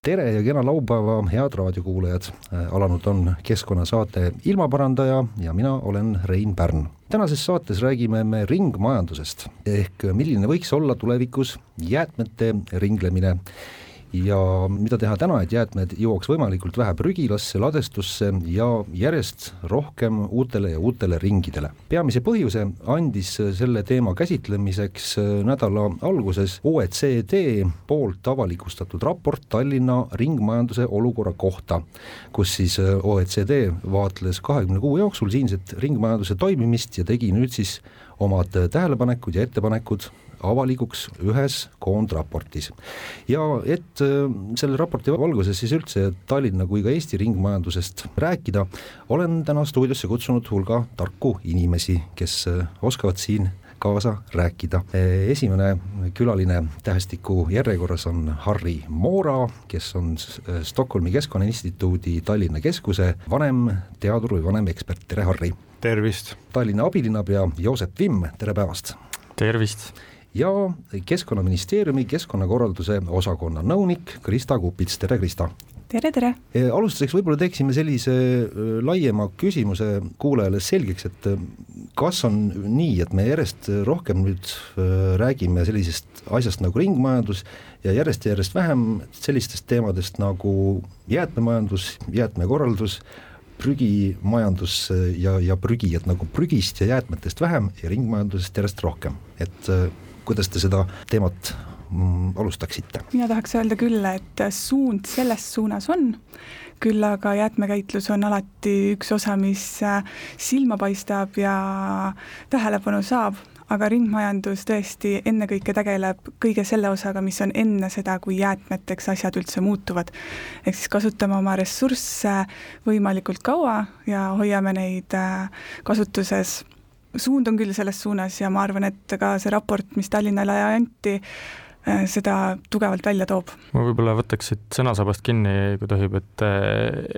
tere ja kena laupäeva, head raadiokuulajad. alanud on keskkonnasaate Ilmaparandaja ja mina olen Rein Pärn. tänases saates räägime me ringmajandusest ehk milline võiks olla tulevikus jäätmete ringlemine ja mida teha täna, et jäätmed jõuaks võimalikult vähe prügilasse, ladestusse ja järjest rohkem uutele ja uutele ringidele. peamise põhjuse andis selle teema käsitlemiseks nädala alguses OECD poolt avalikustatud raport Tallinna ringmajanduse olukorra kohta, kus siis OECD vaatles kahekümne kuu jooksul siinset ringmajanduse toimimist ja tegi nüüd siis omad tähelepanekud ja ettepanekud avalikuks ühes koondraportis. ja et äh, selle raporti valguses siis üldse Tallinna kui ka Eesti ringmajandusest rääkida, olen täna stuudiosse kutsunud hulga tarku inimesi, kes äh, oskavad siin kaasa rääkida. Äh, esimene külaline tähestiku järjekorras on Harri Moora, kes on Stockholmi Keskkonnainstituudi Tallinna Keskuse vanemteadur või vanemekspert, tere Harri! tervist! Tallinna abilinnapea Joosep Vimm, tere päevast! tervist! Ja Keskkonnaministeeriumi keskkonnakorralduse osakonna nõunik Krista Kupits, tere Krista! tere, tere! alustuseks võib-olla teeksime sellise laiema küsimuse kuulajale selgeks, et kas on nii, et me järjest rohkem nüüd räägime sellisest asjast nagu ringmajandus ja järjest ja järjest vähem sellistest teemadest nagu jäätmemajandus, jäätmekorraldus, prügimajandus ja, ja prügi, et nagu prügist ja jäätmetest vähem ja ringmajandusest järjest rohkem, et kuidas te seda teemat mm, alustaksite? mina tahaks öelda küll, et suund selles suunas on, küll aga jäätmekäitlus on alati üks osa, mis äh, silma paistab ja tähelepanu saab, aga ringmajandus tõesti ennekõike tegeleb kõige selle osaga, mis on enne seda, kui jäätmeteks asjad üldse muutuvad. ehk siis kasutame oma ressursse võimalikult kaua ja hoiame neid äh, kasutuses suund on küll selles suunas ja ma arvan, et ka see raport, mis Tallinnale anti, äh, seda tugevalt välja toob. ma võib-olla võtaks siit sõnasabast kinni, kui tohib, et,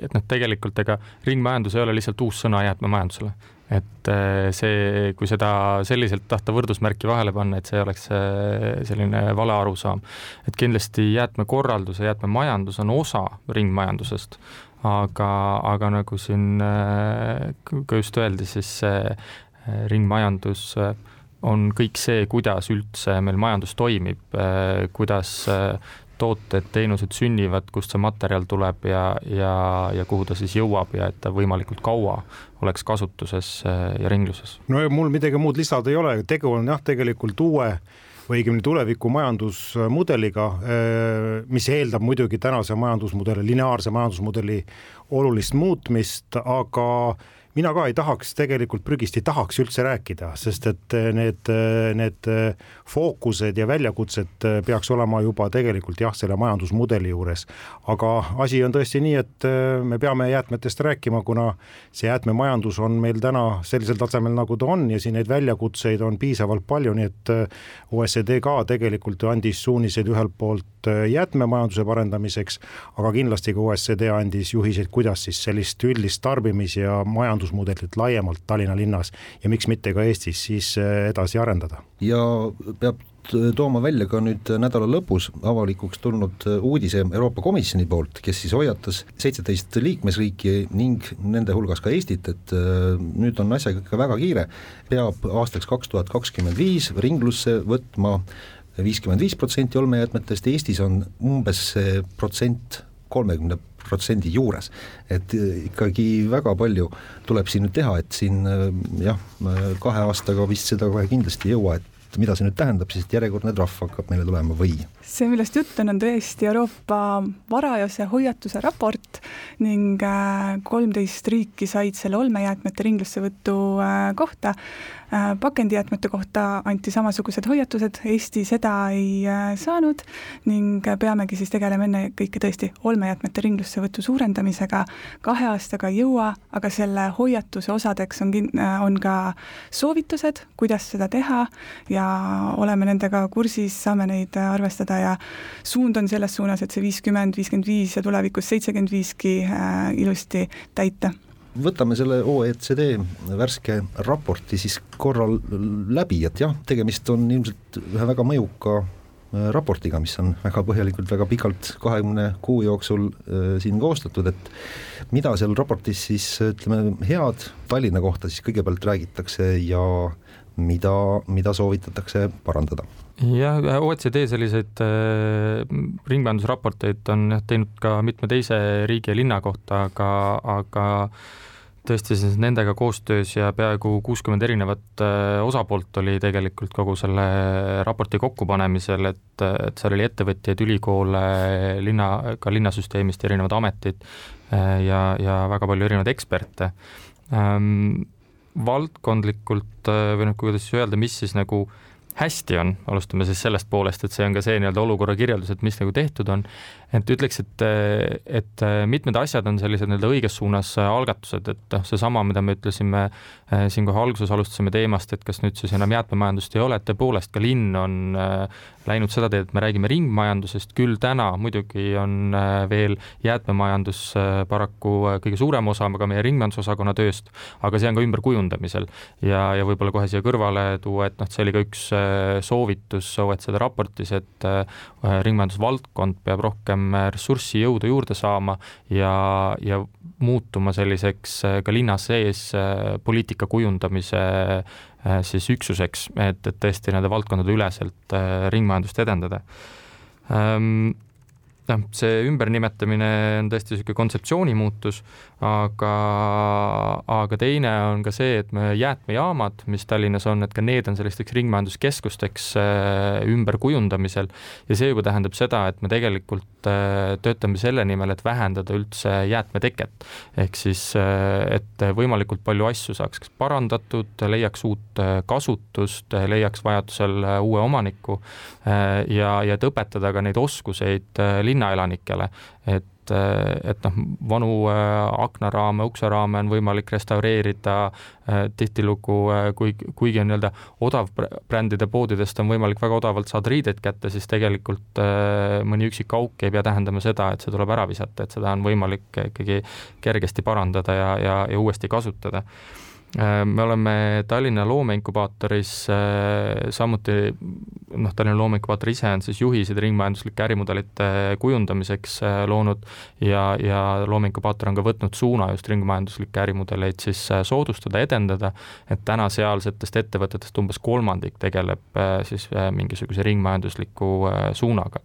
et noh, tegelikult ega ringmajandus ei ole lihtsalt uus sõna jäätmemajandusele. et äh, see, kui seda selliselt tahta võrdusmärki vahele panna, et see oleks äh, selline vale arusaam. et kindlasti jäätmekorraldus ja jäätmemajandus on osa ringmajandusest, aga, aga nagu siin ka just öeldi, siis see Äh, ringmajandus äh, on kõik see, kuidas üldse meil majandus toimib, äh, kuidas tooted, teenused sünnivad, kust see materjal tuleb ja, ja, ja kuhu ta siis jõuab ja et ta võimalikult kaua oleks kasutuses ja ringluses. no mul midagi muud lisada ei ole, tegu on jah, tegelikult uue või õigemini tuleviku majandusmudeliga, mis eeldab muidugi tänase majandusmudeli, lineaarse majandusmudeli olulist muutmist, aga mina ka ei tahaks tegelikult prügist ei tahaks üldse rääkida, sest et eh, need, eh, need eh, fookused ja väljakutsed peaks olema juba tegelikult jah, selle majandusmudeli juures. aga asi on tõesti nii, et me peame jäätmetest rääkima, kuna see jäätmemajandus on meil täna sellisel tasemel, nagu ta on ja siin neid väljakutseid on piisavalt palju, nii et OECD ka tegelikult andis suuniseid ühelt poolt jäätmemajanduse parendamiseks, aga kindlasti ka OECD andis juhiseid, kuidas siis sellist üldist tarbimis- ja majandus majandusmudelit laiemalt Tallinna linnas ja miks mitte ka Eestis siis äh, edasi arendada. ja peab tooma välja ka nüüd nädala lõpus avalikuks tulnud äh, uudise Euroopa Komisjoni poolt, kes siis hoiatas seitseteist liikmesriiki ning nende hulgas ka Eestit, et äh, nüüd on asjaga ikka väga kiire, peab aastaks kaks tuhat kakskümmend viis ringlusse võtma viiskümmend viis protsenti olmejäätmetest, Eestis on umbes see protsent kolmekümne protsendi juures. et äh, ikkagi väga palju tuleb siin nüüd teha, et siin äh, jah, kahe aastaga vist seda kohe kindlasti ei jõua, et mida see nüüd tähendab siis, et järjekordne trahv hakkab meile tulema või? see, millest jutt on, on tõesti Euroopa varajase hoiatuse raport ning äh, kolmteist riiki said selle olmejäätmete ringlussevõtu kohta. Äh, pakendijäätmete kohta anti samasugused hoiatused, Eesti seda ei saanud ning peamegi siis tegelema ennekõike tõesti olmejäätmete ringlussevõtu suurendamisega. kahe aastaga ei jõua, aga selle hoiatuse osadeks on, on ka soovitused, kuidas seda teha ja oleme nendega kursis, saame neid arvestada ja suund on selles suunas, et see viiskümmend, viiskümmend viis ja tulevikus seitsekümmend viiski äh, ilusti täita võtame selle OECD värske raporti siis korra läbi, et jah, tegemist on ilmselt ühe väga mõjuka äh, raportiga, mis on väga põhjalikult, väga pikalt, kahekümne kuu jooksul äh, siin koostatud, et mida seal raportis siis ütleme, head Tallinna kohta siis kõigepealt räägitakse ja mida, mida soovitatakse parandada jah, OECD selliseid äh, ringmajandusraporteid on jah teinud ka mitme teise riigi ja linna kohta, aga, aga tõesti siis nendega koostöös ja peaaegu kuuskümmend erinevat äh, osapoolt oli tegelikult kogu selle raporti kokkupanemisel, et, et seal oli ettevõtjaid, ülikoole, linna, ka linnasüsteemist erinevad ametid äh, ja, ja väga palju erinevaid eksperte. Valdkondlikult äh, või noh, kuidas siis öelda, mis siis nagu hästi on, alustame siis sellest poolest, et see on ka see nii-öelda olukorra kirjeldus, et mis nagu tehtud on, et ütleks, et, et mitmed asjad on sellised nii-öelda õiges suunas algatused, et noh, seesama, mida me ütlesime eh, siin kohe alguses alustasime teemast, et kas nüüd siis enam jäätmemajandust ei ole, et tõepoolest ka linn on läinud seda teed, et me räägime ringmajandusest, küll täna muidugi on veel jäätmemajandus paraku kõige suurem osa ka meie ringmajandusosakonna tööst, aga see on ka ümberkujundamisel. Ja, ja võib-olla kohe siia kõrvale tuua, et noh, see oli ka üks soovitus OECD raportis, et ringmajandusvaldkond peab rohkem rohkem äh, ressurssi, jõudu juurde saama ja, ja muutuma selliseks äh, ka linna sees äh, poliitika kujundamise siis üksuseks, et, et tõesti nende valdkondade üleselt ringmajandust edendada. Ähm, noh, see ümbernimetamine on tõesti niisugune kontseptsiooni muutus, aga, aga teine on ka see, et me jäätmejaamad, mis Tallinnas on, et ka need on sellisteks ringmajanduskeskusteks äh, ümberkujundamisel ja see juba tähendab seda, et me tegelikult äh, töötame selle nimel, et vähendada üldse jäätmeteket. ehk siis, äh, et võimalikult palju asju saaks kas parandatud, leiaks uut kasutust, leiaks vajadusel uue omaniku ja, ja et õpetada ka neid oskuseid linnaelanikele, et et noh, vanu äh, aknaraame, ukseraame on võimalik restaureerida äh, tihtilugu, kui, kuigi on nii-öelda odavbrändide poodidest on võimalik väga odavalt saada riideid kätte, siis tegelikult mõni üksik auk ei pea tähendama seda, et see tuleb ära visata, et seda on võimalik ikkagi kergesti parandada ja, ja, ja uuesti kasutada me oleme Tallinna loomeinkubaatoris äh, samuti, noh, Tallinna loomeinkubaator ise on siis juhised ringmajanduslike ärimudelite kujundamiseks äh, loonud ja, ja loomeinkubaator on ka võtnud suuna just ringmajanduslikke ärimudeleid siis soodustada, edendada, et täna sealsetest ettevõtetest umbes kolmandik tegeleb siis mingisuguse ringmajandusliku suunaga.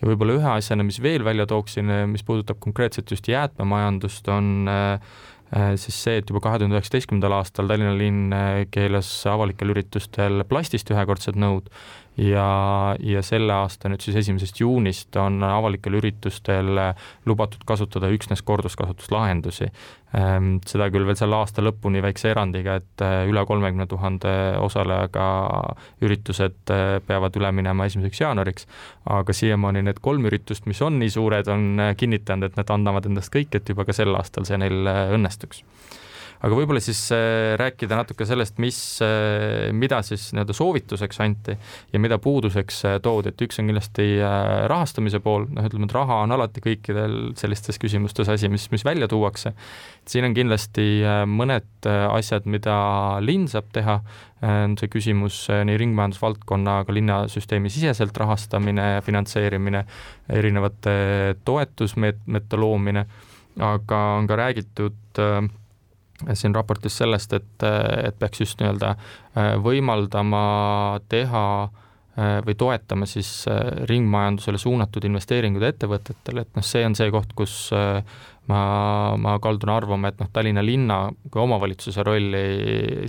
ja võib-olla ühe asjana, mis veel välja tooksin, mis puudutab konkreetselt just jäätmemajandust, on äh, Äh, siis see, et juba kahe tuhande üheksateistkümnendal aastal Tallinna linn äh, keelas avalikel üritustel plastist ühekordsed nõud ja, ja selle aasta nüüd siis esimesest juunist on avalikel üritustel lubatud kasutada üksnes korduskasutuslahendusi. Ehm, seda küll veel selle aasta lõpuni väikse erandiga, et äh, üle kolmekümne tuhande osalejaga üritused äh, peavad üle minema esimeseks jaanuariks, aga siiamaani need kolm üritust, mis on nii suured, on kinnitanud, et nad annavad endast kõik, et juba ka sel aastal see neil õnnestuks aga võib-olla siis äh, rääkida natuke sellest, mis, äh, mida siis nii-öelda soovituseks anti ja mida puuduseks äh, toodi, et üks on kindlasti rahastamise pool, noh, ütleme, et raha on alati kõikidel sellistes küsimustes asi, mis, mis välja tuuakse. siin on kindlasti mõned asjad, mida linn saab teha, on see küsimus nii ringmajandusvaldkonna, aga linnasüsteemi siseselt rahastamine, finantseerimine, erinevate toetusmeetmete loomine, aga on ka räägitud äh, siin raportis sellest, et, et peaks just nii-öelda äh, võimaldama teha või toetama siis ringmajandusele suunatud investeeringuid ettevõtetele, et noh, see on see koht, kus ma, ma kaldun arvama, et noh, Tallinna linna kui omavalitsuse rolli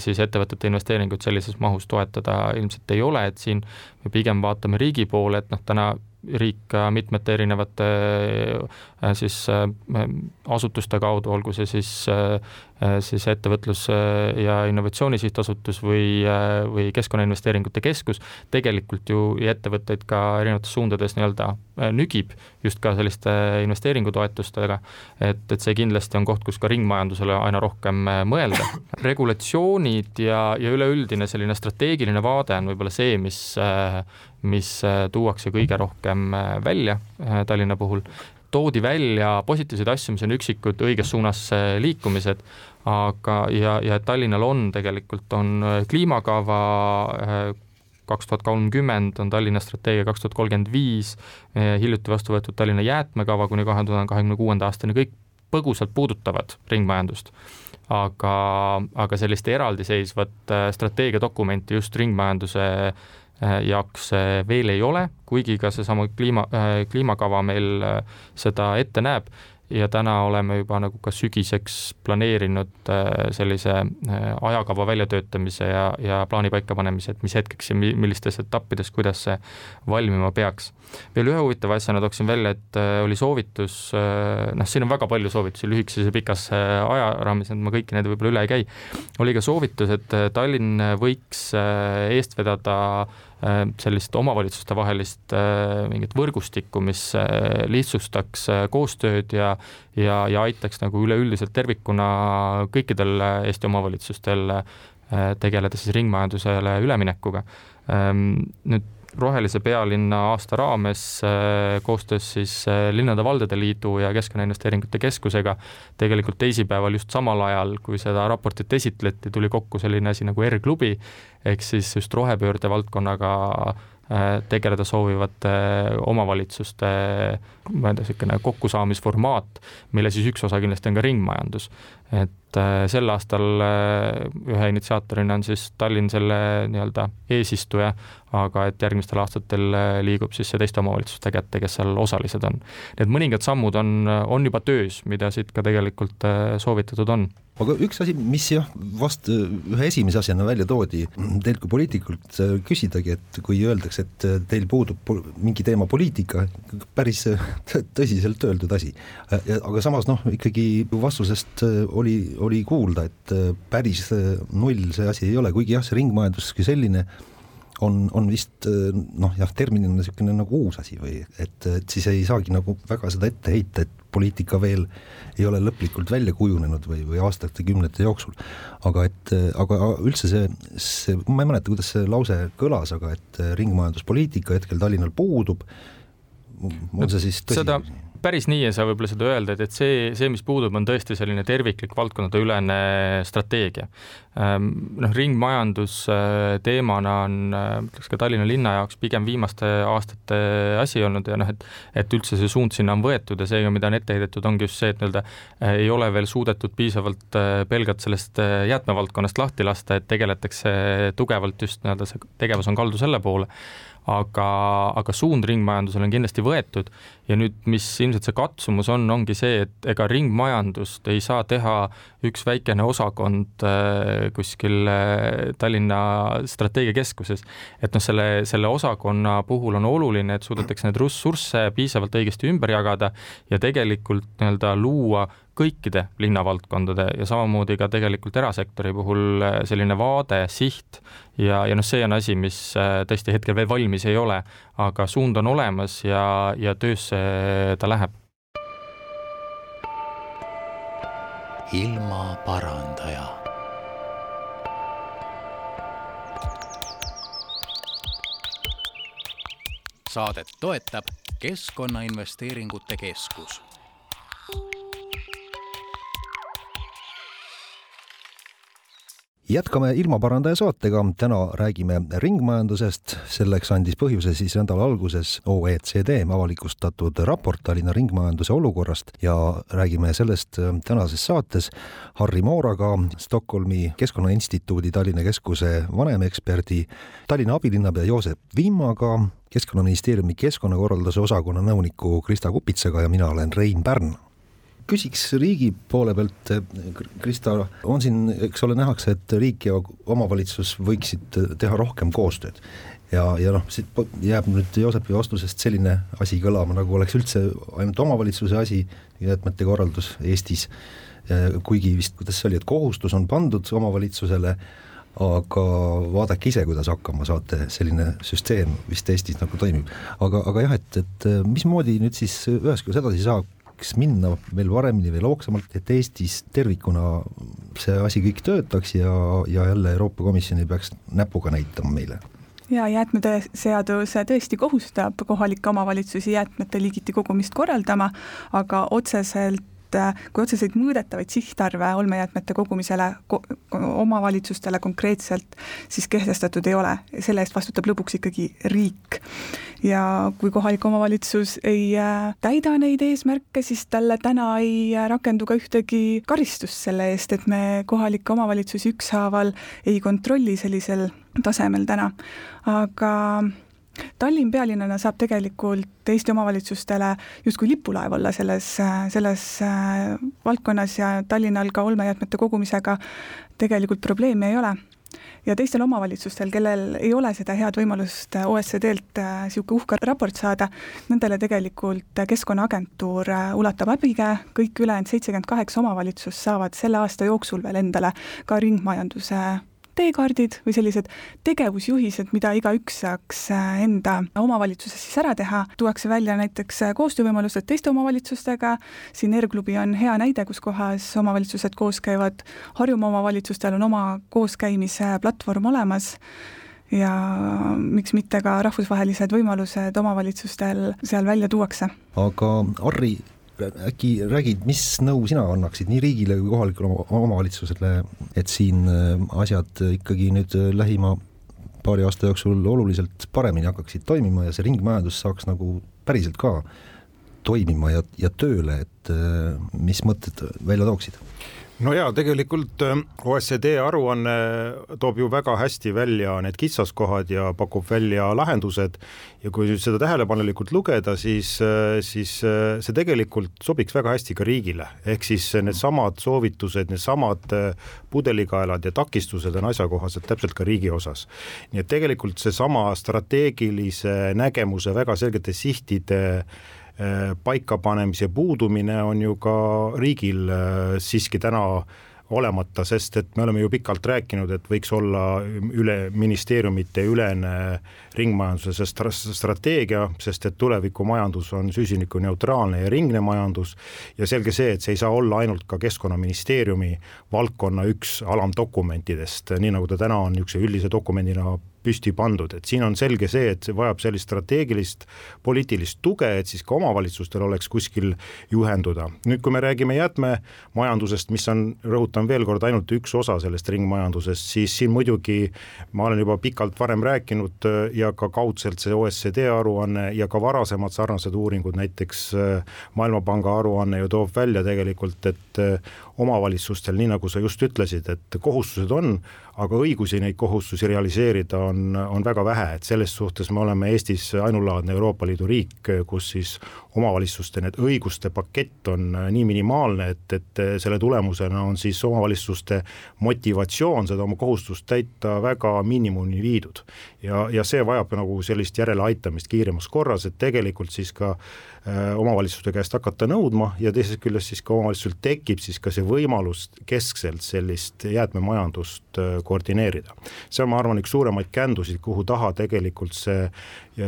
siis ettevõtete investeeringuid sellises mahus toetada ilmselt ei ole, et siin me pigem vaatame riigi poole, et noh, täna riik ka mitmete erinevate äh, siis äh, asutuste kaudu, olgu see siis, äh, siis Ettevõtlus- ja Innovatsiooni Sihtasutus või, või Keskkonnainvesteeringute Keskus, tegelikult ju ettevõtteid ka erinevates suundades nii-öelda nügib just ka selliste investeeringutoetustega, et, et see kindlasti on koht, kus ka ringmajandusele aina rohkem mõelda. regulatsioonid ja, ja üleüldine selline strateegiline vaade on võib-olla see, mis mis äh, tuuakse kõige rohkem äh, välja äh, Tallinna puhul. toodi välja positiivseid asju, mis on üksikud õiges suunas liikumised, aga, ja, ja Tallinnal on tegelikult, on kliimakava kaks tuhat kolmkümmend on Tallinna strateegia kaks tuhat kolmkümmend viis, hiljuti vastu võetud Tallinna jäätmekava kuni kahe tuhande kahekümne kuuenda aastani, kõik põgusalt puudutavad ringmajandust. aga, aga sellist eraldiseisvat strateegiadokumenti just ringmajanduse jaoks äh, veel ei ole, kuigi ka seesama kliima, äh, kliimakava meil seda ette näeb ja täna oleme juba nagu ka sügiseks planeerinud äh, sellise äh, ajakava väljatöötamise ja, ja plaani paikapanemise, et mis hetkeks ja mi-, millistes etappides, kuidas see valmima peaks. veel ühe huvitava asjana tooksin välja, et äh, oli soovitus, noh, siin on väga palju soovitusi lühikeses ja pikas ajaraamis, et ma kõiki neid võib-olla üle ei käi, oli ka soovitus, et Tallinn võiks eest vedada sellist omavalitsustevahelist mingit võrgustikku, mis lihtsustaks koostööd ja ja, ja aitaks nagu üleüldiselt tervikuna kõikidel Eesti omavalitsustel äh, tegeleda siis ringmajandusele üleminekuga. Ähm, nüüd rohelise pealinna aasta raames äh, koostöös siis äh, Linnade-Valdade Liidu ja Keskkonnainvesteeringute Keskusega tegelikult teisipäeval just samal ajal, kui seda raportit esitleti, tuli kokku selline asi nagu R-klubi, ehk siis just rohepöörde valdkonnaga Äh, tegeleda soovivate omavalitsuste ma ei tea, niisugune kokkusaamisformaat, mille siis üks osa kindlasti on ka ringmajandus. et äh, sel aastal äh, ühe initsiaatorina on siis Tallinn selle nii-öelda eesistuja, aga et järgmistel aastatel liigub siis see teiste omavalitsuste kätte, kes seal osalised on. Need mõningad sammud on, on juba töös, mida siit ka tegelikult soovitatud on aga üks asi, mis jah, vast ühe esimese asjana välja toodi, teilt kui poliitikult äh, küsidagi, et kui öeldakse, et äh, teil puudub mingi teema poliitika, päris äh, tõsiselt öeldud asi. aga samas noh, ikkagi vastusest oli, oli kuulda, et päris null see asi ei ole, kuigi jah, see ringmajandus kui selline on, on vist noh, jah, terminina niisugune nagu uus asi või et, et siis ei saagi nagu väga seda ette heita, et poliitika veel ei ole lõplikult välja kujunenud või, või aastate-kümnete jooksul. aga et, aga üldse see, see, ma ei mäleta, kuidas see lause kõlas, aga et ringmajanduspoliitika hetkel Tallinnal puudub, on see siis tõsi? seda päris nii ei saa võib-olla seda öelda, et, et see, see, mis puudub, on tõesti selline terviklik valdkondadeülene strateegia. Ehm, noh, ringmajandus äh, teemana on, äh, ütleks ka Tallinna linna jaoks pigem viimaste aastate asi olnud ja noh, et et üldse see suund sinna on võetud ja seega, mida on ette heidetud, ongi just see, et nii-öelda äh, ei ole veel suudetud piisavalt pelgalt sellest jäätmevaldkonnast lahti lasta, et tegeletakse tugevalt just nii-öelda see tegevus on kaldu selle poole aga, aga suund ringmajandusele on kindlasti võetud ja nüüd, mis ilmselt see katsumus on, ongi see, et ega ringmajandust ei saa teha üks väikene osakond äh, kuskil äh, Tallinna strateegiakeskuses. et noh, selle, selle osakonna puhul on oluline, et suudetakse neid ressursse piisavalt õigesti ümber jagada ja tegelikult nii-öelda luua kõikide linnavaldkondade ja samamoodi ka tegelikult erasektori puhul äh, selline vaade, siht ja, ja noh, see on asi, mis äh, tõesti hetkel veel valmis ei ole, aga suund on olemas ja, ja töösse ta läheb. ilmaparandaja saadet toetab Keskkonnainvesteeringute Keskus jätkame ilmaparandaja saatega, täna räägime ringmajandusest, selleks andis põhjuse siis nädala alguses OECD avalikustatud raport Tallinna ringmajanduse olukorrast. Ja räägime sellest äh, tänases saates Harri Mooraga, Stockholmi Keskkonnainstituudi Tallinna Keskuse vanemeksperdi, Tallinna abilinnapea Joosep Vimmaga, Keskkonnaministeeriumi keskkonnakorralduse osakonna nõuniku Krista Kupitsaga ja mina olen Rein Pärn küsiks riigi poole pealt, Krista, on siin, eks ole, nähakse, et riik ja omavalitsus võiksid teha rohkem koostööd ja, ja noh, siit jääb nüüd Joosepi vastusest selline asi kõlama, nagu oleks üldse ainult omavalitsuse asi, jäätmete korraldus Eestis, kuigi vist, kuidas see oli, et kohustus on pandud omavalitsusele, aga vaadake ise, kuidas hakkama saate, selline süsteem vist Eestis nagu toimib. aga, aga jah, et, et mismoodi nüüd siis üheskoos edasi saab, võiks minna veel paremini, veel hoogsamalt, et Eestis tervikuna see asi kõik töötaks ja, ja jälle Euroopa Komisjon ei peaks näpuga näitama meile. Ja jäätmete seadus tõesti kohustab kohalikke omavalitsusi jäätmete liigiti kogumist korraldama, aga otseselt kui otseseid mõõdetavaid sihtarve olmejäätmete kogumisele ko omavalitsustele konkreetselt siis kehtestatud ei ole, selle eest vastutab lõpuks ikkagi riik ja kui kohalik omavalitsus ei äh, täida neid eesmärke, siis talle täna ei äh, rakendu ka ühtegi karistust selle eest, et me kohalikke omavalitsusi ükshaaval ei kontrolli sellisel tasemel täna, aga Tallinn pealinnana saab tegelikult Eesti omavalitsustele justkui lipulaev olla selles, äh, selles valdkonnas ja Tallinnal ka olmejäätmete kogumisega tegelikult probleemi ei ole ja teistel omavalitsustel, kellel ei ole seda head võimalust OECD-lt niisugune äh, uhke raport saada, nendele tegelikult Keskkonnaagentuur äh, ulatab abikäe, kõik ülejäänud seitsekümmend kaheksa omavalitsust saavad selle aasta jooksul veel endale ka ringmajanduse teekaardid või sellised tegevusjuhised, mida igaüks saaks äh, enda omavalitsuses siis ära teha, tuuakse välja näiteks äh, koostöövõimalused teiste omavalitsustega, siin ERGKlubi on hea näide, kus kohas omavalitsused koos käivad, Harjumaa omavalitsustel on oma kooskäimise platvorm olemas. Ja miks mitte ka rahvusvahelised võimalused omavalitsustel seal välja tuuakse. aga Harri, äkki räägid, mis nõu sina annaksid nii riigile kui kohalikule omavalitsusele, et siin äh, asjad ikkagi nüüd äh, lähima paari aasta jooksul oluliselt paremini hakkaksid toimima ja see ringmajandus saaks nagu päriselt ka toimima ja, ja tööle, et äh, mis mõtted välja tooksid? No jaa, tegelikult äh, OECD aruanne toob ju väga hästi välja need kitsaskohad ja pakub välja lahendused ja kui nüüd seda tähelepanelikult lugeda, siis, äh, siis äh, see tegelikult sobiks väga hästi ka riigile, ehk siis needsamad soovitused, needsamad pudelikaelad ja takistused on asjakohased täpselt ka riigi osas. nii et tegelikult seesama strateegilise nägemuse väga selgete sihtide Äh, paikapanemise puudumine on ju ka riigil äh, siiski täna olemata, sest et me oleme ju pikalt rääkinud, et võiks olla üle ministeeriumite ülene ringmajanduse strateegia, sest et tulevikumajandus on süsinikuneutraalne ja ringne majandus ja selge see, et see ei saa olla ainult ka Keskkonnaministeeriumi valdkonna üks alamdokumentidest, nii nagu ta täna on niisuguse üldise dokumendina püsti pandud, et siin on selge see, et see vajab sellist strateegilist poliitilist tuge, et siis ka omavalitsustel oleks kuskil juhenduda. nüüd, kui me räägime jäätmemajandusest, mis on, rõhutan veel kord, ainult üks osa sellest ringmajandusest, siis siin muidugi ma olen juba pikalt varem rääkinud äh, ja ka kaudselt see OECD aruanne ja ka varasemad sarnased uuringud, näiteks äh, Maailmapanga aruanne ju toob välja tegelikult, et äh, omavalitsustel, nii nagu sa just ütlesid, et kohustused on, aga õigusi neid kohustusi realiseerida on, on väga vähe, et selles suhtes me oleme Eestis ainulaadne Euroopa Liidu riik, kus siis omavalitsuste need õiguste pakett on nii minimaalne, et, et selle tulemusena on siis omavalitsuste motivatsioon seda oma kohustust täita väga miinimumini viidud. ja, ja see vajab nagu sellist järeleaitamist kiiremas korras, et tegelikult siis ka äh, omavalitsuste käest hakata nõudma ja teisest küljest siis ka omavalitsusel tekib siis ka see võimalus keskselt sellist jäätmemajandust äh, koordineerida. see on, ma arvan, üks suuremaid kändusid, kuhu taha tegelikult see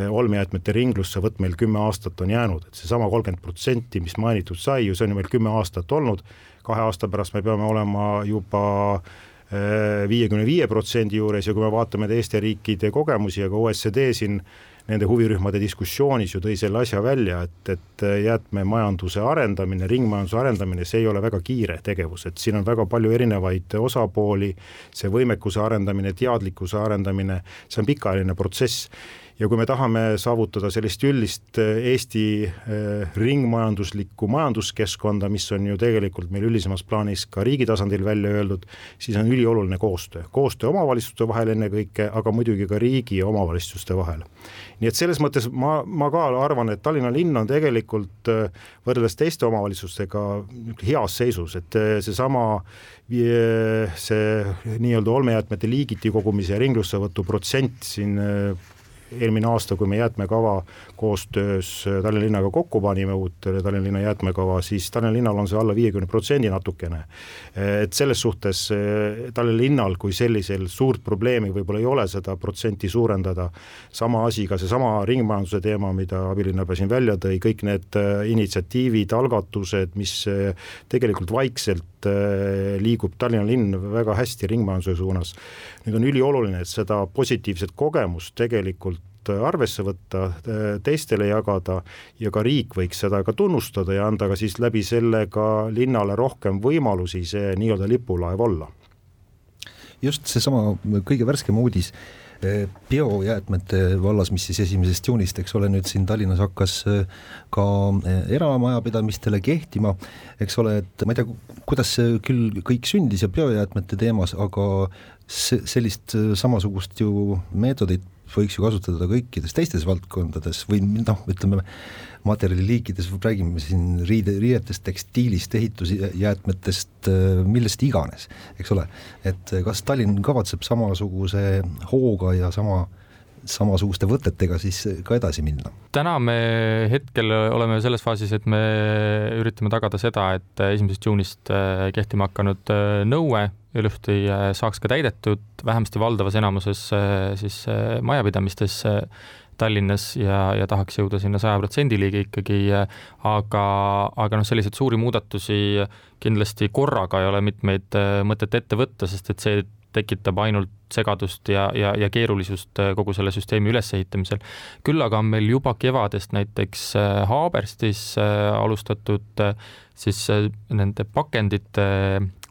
olmejäätmete ringlusse võtt meil kümme aastat on jäänud, et seesama kolmkümmend protsenti, mis mainitud sai ju, see on ju meil kümme aastat olnud, kahe aasta pärast me peame olema juba äh, viiekümne viie protsendi juures ja kui me vaatame teiste riikide kogemusi ja ka OECD siin nende huvirühmade diskussioonis ju tõi selle asja välja, et, et jäätmemajanduse arendamine, ringmajanduse arendamine, see ei ole väga kiire tegevus, et siin on väga palju erinevaid osapooli, see võimekuse arendamine, teadlikkuse arendamine, see on pikaajaline protsess ja kui me tahame saavutada sellist üldist äh, Eesti äh, ringmajanduslikku majanduskeskkonda, mis on ju tegelikult meil üldisemas plaanis ka riigi tasandil välja öeldud, siis on ülioluline koostöö, koostöö omavalitsuste vahel ennekõike, aga muidugi ka riigi ja omavalitsuste vahel. nii et selles mõttes ma, ma ka arvan, et Tallinna linn on tegelikult äh, võrreldes teiste omavalitsustega heas seisus, et seesama see nii-öelda olmejäätmete liigiti kogumise ja ringlussevõtu protsent siin eelmine aasta, kui me jäätmekava koostöös Tallinna linnaga kokku panime, uut Tallinna linna jäätmekava, siis Tallinna linnal on see alla viiekümne protsendi natukene. et selles suhtes eh, Tallinna linnal kui sellisel suurt probleemi võib-olla ei ole seda protsenti suurendada, sama asi ka seesama ringmajanduse teema, mida abilinnapea siin välja tõi, kõik need initsiatiivid, algatused, mis tegelikult vaikselt liigub Tallinna linn väga hästi ringmajanduse suunas. nüüd on ülioluline, et seda positiivset kogemust tegelikult arvesse võtta, teistele jagada ja ka riik võiks seda ka tunnustada ja anda ka siis läbi selle ka linnale rohkem võimalusi see nii-öelda lipulaev olla. just seesama kõige värskem uudis eh, biojäätmete vallas, mis siis esimesest juunist, eks ole, nüüd siin Tallinnas hakkas ka eramajapidamistele kehtima, eks ole, et ma ei tea, kuidas see küll kõik sündis ja biojäätmete teemas, aga see, sellist samasugust ju meetodit võiks ju kasutada kõikides teistes valdkondades või noh, ütleme materjaliliikides, räägime siin riide, riietest, tekstiilist, ehitusjäätmetest, millest iganes, eks ole. et kas Tallinn kavatseb samasuguse hooga ja sama samasuguste võtetega siis ka edasi minna? täna me hetkel oleme selles faasis, et me üritame tagada seda, et esimesest juunist äh, kehtima hakanud äh, nõue ilusti äh, saaks ka täidetud, vähemasti valdavas enamuses siis majapidamistes Tallinnas ja, ja tahaks jõuda sinna saja protsendi liigi ikkagi, aga, aga noh, selliseid suuri muudatusi kindlasti korraga ei ole mitmeid mõtet ette võtta, sest et see tekitab ainult segadust ja, ja, ja keerulisust äh, kogu selle süsteemi ülesehitamisel. küll aga on meil juba kevadest näiteks äh, Haaberstis äh, alustatud siis nende pakendite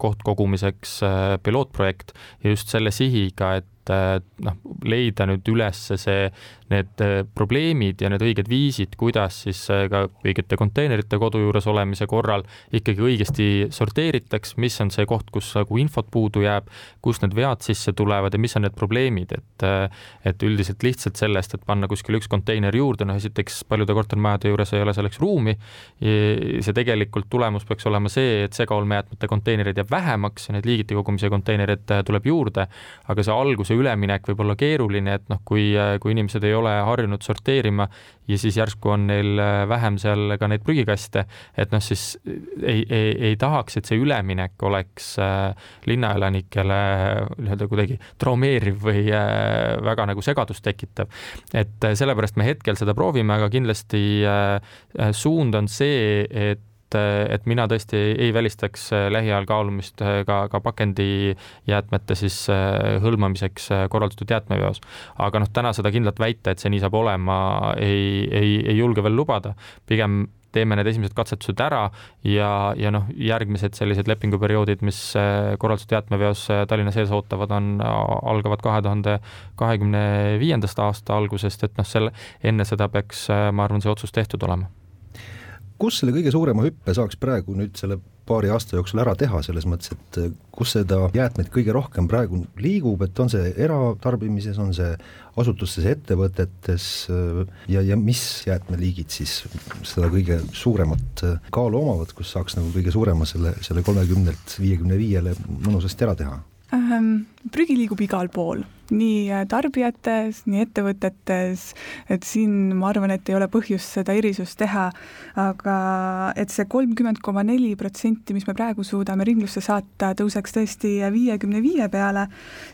kohtkogumiseks pilootprojekt ja just selle sihiga, et noh, leida nüüd üles see, need probleemid ja need õiged viisid, kuidas siis ka õigete konteinerite kodu juures olemise korral ikkagi õigesti sorteeritaks, mis on see koht, kus nagu infot puudu jääb, kust need vead sisse tulevad ja mis on need probleemid, et et üldiselt lihtsalt sellest, et panna kuskile üks konteiner juurde, noh esiteks paljude kortermajade juures ei ole selleks ruumi, see tegelikult tulemus peaks olema see, et segaolmejäätmete konteinereid jääb vähemaks ja neid liigiti kogumise konteinereid tuleb juurde, aga see alguse üleminek võib olla keeruline, et noh, kui, kui inimesed ei ole harjunud sorteerima ja siis järsku on neil vähem seal ka neid prügikaste, et noh, siis ei, ei, ei tahaks, et see üleminek oleks äh, linnaelanikele nii-öelda kuidagi traumeeriv või äh, väga nagu segadust tekitav. et äh, sellepärast me hetkel seda proovime, aga kindlasti suund on see, et et mina tõesti ei välistaks äh, lähiajal kaalumist äh, ka, ka pakendijäätmete siis äh, hõlmamiseks korraldatud jäätmeveos. aga noh, täna seda kindlalt väita, et see nii saab olema, ei, ei, ei julge veel lubada, pigem teeme need esimesed katsetused ära ja, ja noh, järgmised sellised lepinguperioodid, mis korraldatud jäätmeveos Tallinna sees ootavad, on, algavad kahe tuhande kahekümne viiendast aasta algusest, et noh, selle, enne seda peaks, ma arvan, see otsus tehtud olema kus selle kõige suurema hüppe saaks praegu nüüd selle paari aasta jooksul ära teha, selles mõttes, et eh, kus seda jäätmeid kõige rohkem praegu liigub, et on see eratarbimises, on see asutustes, ettevõtetes eh, ja, ja mis jäätmeliigid siis seda kõige suuremat eh, kaalu omavad, kus saaks nagu kõige suurema selle, selle kolmekümnelt viiekümne viiele mõnusasti ära teha ähm,? prügi liigub igal pool nii äh, tarbijates, nii ettevõtetes, et siin ma arvan, et ei ole põhjust seda erisust teha, aga et see kolmkümmend koma neli protsenti, mis me praegu suudame ringlusse saata, tõuseks tõesti viiekümne viie peale,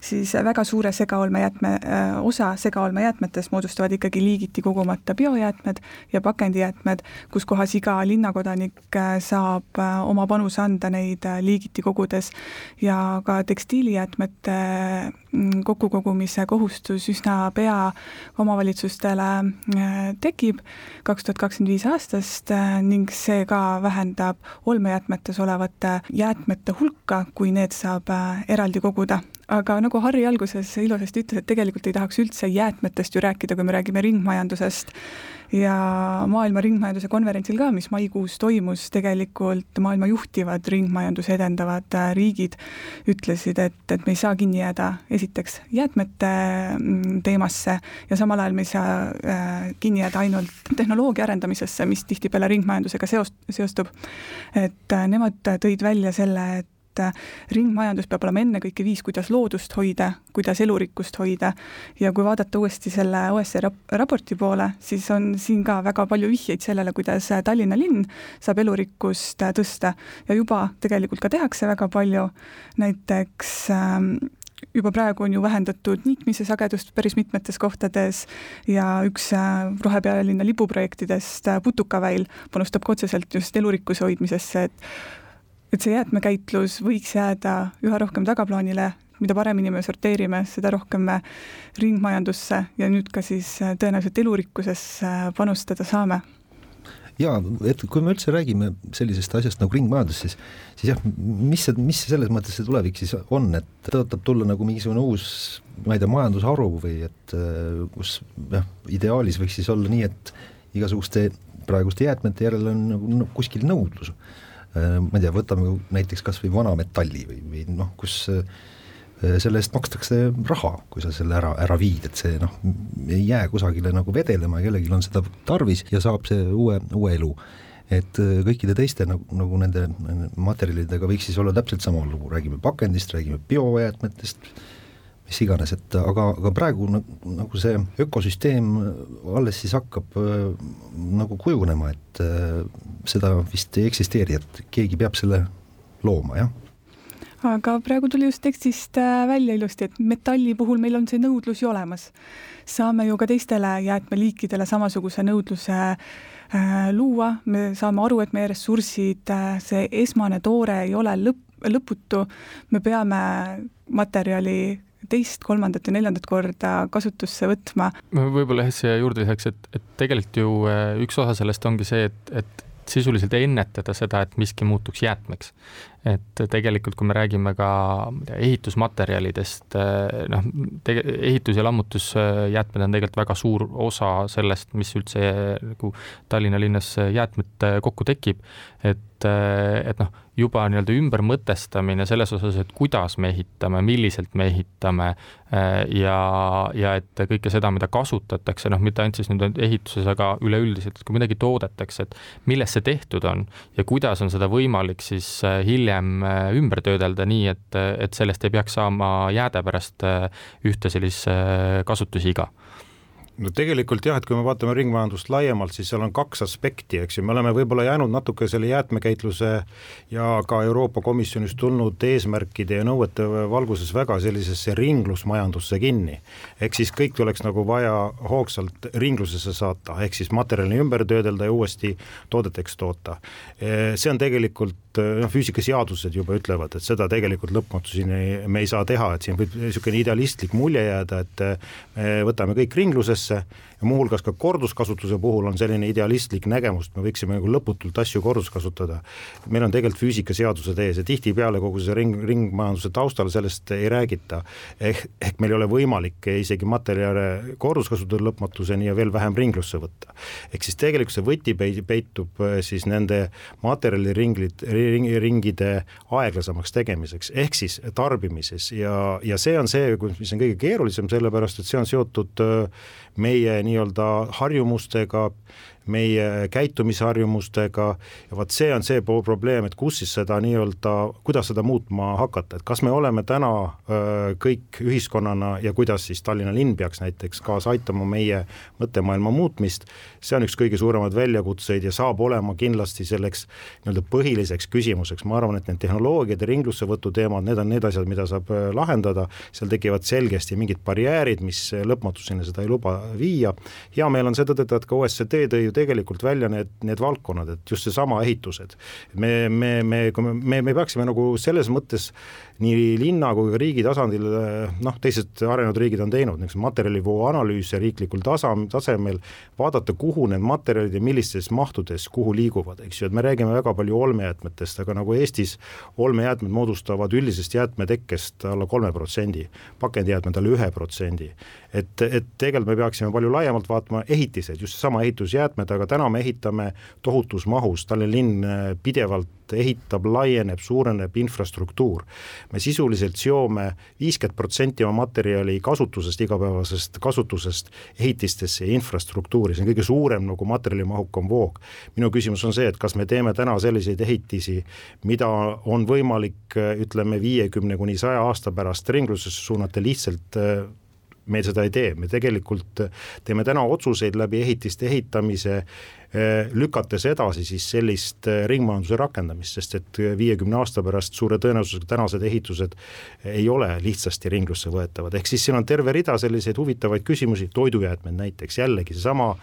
siis väga suure segaolmejäätme, äh, osa segaolmejäätmetest moodustavad ikkagi liigiti kogumata biojäätmed ja pakendijäätmed, kus kohas iga linnakodanik äh, saab oma panuse anda neid liigiti kogudes. Ja ka tekstiilijäätmete kokkukogumise kohustus üsna pea omavalitsustele tekib, kaks tuhat kakskümmend viis aastast ning see ka vähendab olmejäätmetes olevate jäätmete hulka, kui need saab eraldi koguda aga nagu Harri alguses ilusasti ütles, et tegelikult ei tahaks üldse jäätmetest ju rääkida, kui me räägime ringmajandusest ja maailma ringmajanduse konverentsil ka, mis maikuus toimus, tegelikult maailma juhtivad ringmajanduse edendavad äh, riigid ütlesid, et, et me ei saa kinni jääda esiteks jäätmete mm, teemasse ja samal ajal me ei saa äh, kinni jääda ainult tehnoloogia arendamisesse, mis tihtipeale ringmajandusega seost, seostub. et äh, nemad tõid välja selle, et et äh, ringmajandus peab olema ennekõike viis, kuidas loodust hoida, kuidas elurikkust hoida. Ja kui vaadata uuesti selle OSCE rap raporti poole, siis on siin ka väga palju vihjeid sellele, kuidas Tallinna linn saab elurikkust äh, tõsta. Ja juba tegelikult ka tehakse väga palju, näiteks ähm, juba praegu on ju vähendatud niitmise sagedust päris mitmetes kohtades ja üks äh, rohepealinna lipuprojektidest, Putukaväil, panustab ka otseselt just elurikkuse hoidmisesse, et et see jäätmekäitlus võiks jääda üha rohkem tagaplaanile, mida paremini me sorteerime, seda rohkem me ringmajandusse ja nüüd ka siis äh, tõenäoliselt elurikkusesse panustada saame. Jaa, et kui me üldse räägime sellisest asjast nagu ringmajandus, siis, siis jah, mis see, mis selles mõttes see tulevik siis on, et tõotab tulla nagu mingisugune uus, ma ei tea, majandusharu või et äh, kus jah, ideaalis võiks siis olla nii, et igasuguste praeguste jäätmete järele on nagu no, kuskil nõudlus. Äh, ma ei tea, võtame näiteks kas või vanametalli või, või noh, kus äh, selle eest makstakse raha, kui sa selle ära, ära viid, et see noh, ei jää kusagile nagu vedelema, kellelgi on seda tarvis ja saab see uue, uue elu. et äh, kõikide teiste nagu, nagu nende materjalidega võiks siis olla täpselt sama lugu, räägime pakendist, räägime biojäätmetest, mis iganes, et aga, aga praegu nagu see ökosüsteem alles siis hakkab äh, nagu kujunema, et äh, seda vist ei eksisteeri, et keegi peab selle looma, jah? Aga praegu tuli just tekstist äh, välja ilusti, et metalli puhul meil on see nõudlus ju olemas. saame ju ka teistele jäätmeliikidele samasuguse nõudluse äh, luua, me saame aru, et meie ressursid äh,, see esmane toore ei ole lõpp, lõputu, me peame materjali teist, kolmandat ja neljandat korda kasutusse võtma. võib-olla jah, siia juurde lisaks, et, et tegelikult ju äh, üks osa sellest ongi see, et, et sisuliselt ennetada seda, et miski muutuks jäätmeks et tegelikult, kui me räägime ka ehitusmaterjalidest, eh, noh, ehitus- ja lammutusjäätmed on tegelikult väga suur osa sellest, mis üldse nagu Tallinna linnas jäätmed kokku tekib, et, eh, et noh, juba nii-öelda ümbermõtestamine selles osas, et kuidas me ehitame, milliselt me ehitame eh, ja, ja et kõike seda, mida kasutatakse, noh, mitte ainult siis nüüd ehituses, aga üleüldiselt, kui midagi toodetakse, et millest see tehtud on ja kuidas on seda võimalik siis hiljem hiljem äh, ümber töödelda nii, et, et sellest ei peaks saama jääde pärast äh, ühte sellist äh, kasutusiga no tegelikult jah, et kui me vaatame ringmajandust laiemalt, siis seal on kaks aspekti, eks ju, me oleme võib-olla jäänud natuke selle jäätmekäitluse ja ka Euroopa Komisjonist tulnud eesmärkide ja nõuete valguses väga sellisesse ringlusmajandusse kinni. ehk siis kõik tuleks nagu vaja hoogsalt ringlusesse saata, ehk siis materjali ümber töödelda ja uuesti toodeteks toota. see on tegelikult noh, füüsikaseadused juba ütlevad, et seda tegelikult lõpmatuseni me ei saa teha, et siin võib niisugune idealistlik mulje jääda, et me võtame kõik ringlusesse, ja muuhulgas ka korduskasutuse puhul on selline idealistlik nägemus, et me võiksime nagu lõputult asju korduskasutada. meil on tegelikult füüsikaseadused ees ja tihtipeale kogu see ring, ringmajanduse taustal sellest ei räägita. ehk, ehk meil ei ole võimalik isegi materjale korduskasutada lõpmatuseni ja veel vähem ringlusse võtta. ehk siis tegelikult see võti peitub äh, siis nende materjaliringlid, ringide aeglasemaks tegemiseks, ehk siis tarbimises ja, ja see on see, mis on kõige keerulisem, sellepärast et see on seotud äh, meie nii-öelda harjumustega, meie käitumisharjumustega. Ja vot see on see probleem, et kus siis seda nii-öelda, kuidas seda muutma hakata, et kas me oleme täna kõik ühiskonnana ja kuidas siis Tallinna linn peaks näiteks kaasa aitama meie mõttemaailma muutmist, see on üks kõige suuremaid väljakutseid ja saab olema kindlasti selleks nii-öelda põhiliseks küsimuseks, ma arvan, et need tehnoloogiad ja ringlussevõtu teemad, need on need asjad, mida saab lahendada, seal tekivad selgesti mingid barjäärid, mis lõpmatuseni seda ei luba viia, hea meel on seda tõdeda, et ka OSCD tõi ju tegelikult välja need, need valdkonnad, et just seesama ehitused. me, me, me, me, me, me peaksime nagu selles mõttes nii linna kui ka riigi tasandil, noh, teised arenenud riigid on teinud näiteks materjalivoo analüüse riiklikul tasa, tasemel, vaadata, kuhu need materjalid ja millistes mahtudes kuhu liiguvad, eks ju, et me räägime väga palju olmejäätmetest, aga nagu Eestis olmejäätmed moodustavad üldisest jäätmetekkest alla kolme protsendi, pakendijäätmed alla ühe protsendi. Et, et tegelikult me peaksime palju laiemalt vaatama ehitised, just seesama ehitusjäätmed, aga täna me ehitame tohutus mahus, Tallinna linn äh, pidevalt ehitab, laieneb, suureneb infrastruktuur. me sisuliselt seome viiskümmend protsenti oma materjali kasutusest, igapäevasest kasutusest ehitistesse ja infrastruktuuri, see on kõige suurem nagu materjalimahukam voog. minu küsimus on see, et kas me teeme täna selliseid ehitisi, mida on võimalik ütleme, viiekümne kuni saja aasta pärast ringlusesse suunata lihtsalt me seda ei tee, me tegelikult teeme täna otsuseid läbi ehitiste ehitamise, eh, lükates edasi siis sellist eh, ringmajanduse rakendamist, sest et viiekümne aasta pärast suure tõenäosusega tänased ehitused ei ole lihtsasti ringlusse võetavad, ehk siis siin on terve rida selliseid huvitavaid küsimusi, toidujäätmed näiteks, jällegi seesama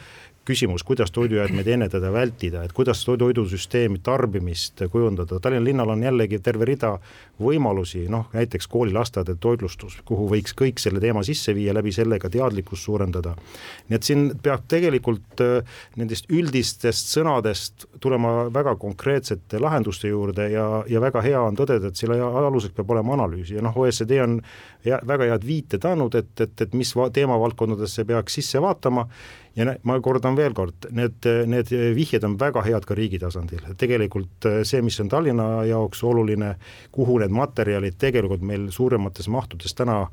küsimus, kuidas toidujäätmeid ennetada, vältida, et kuidas toidusüsteemi tarbimist kujundada, Tallinna linnal on jällegi terve rida võimalusi, noh näiteks koolilasteaedade toitlustus, kuhu võiks kõik selle teema sisse viia, läbi selle ka teadlikkust suurendada. nii et siin peab tegelikult äh, nendest üldistest sõnadest tulema väga konkreetsete lahenduste juurde ja, ja väga hea on tõdeda, et selle aluseks peab olema analüüs ja noh, OECD on ja väga head viited andnud, et, et, et mis teemavaldkondadesse peaks sisse vaatama. Ja ma kordan veel kord, need, need vihjed on väga head ka riigi tasandil, tegelikult äh, see, mis on Tallinna jaoks oluline, kuhu need materjalid tegelikult meil suuremates mahtudes täna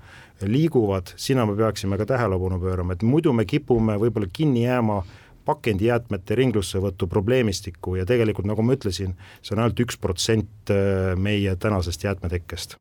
liiguvad, sinna me peaksime ka tähelepanu pöörama, et muidu me kipume võib-olla kinni jääma pakendijäätmete ringlussevõtu probleemistikku ja tegelikult nagu ma ütlesin, see on ainult üks protsent äh, meie tänasest jäätmetekkest.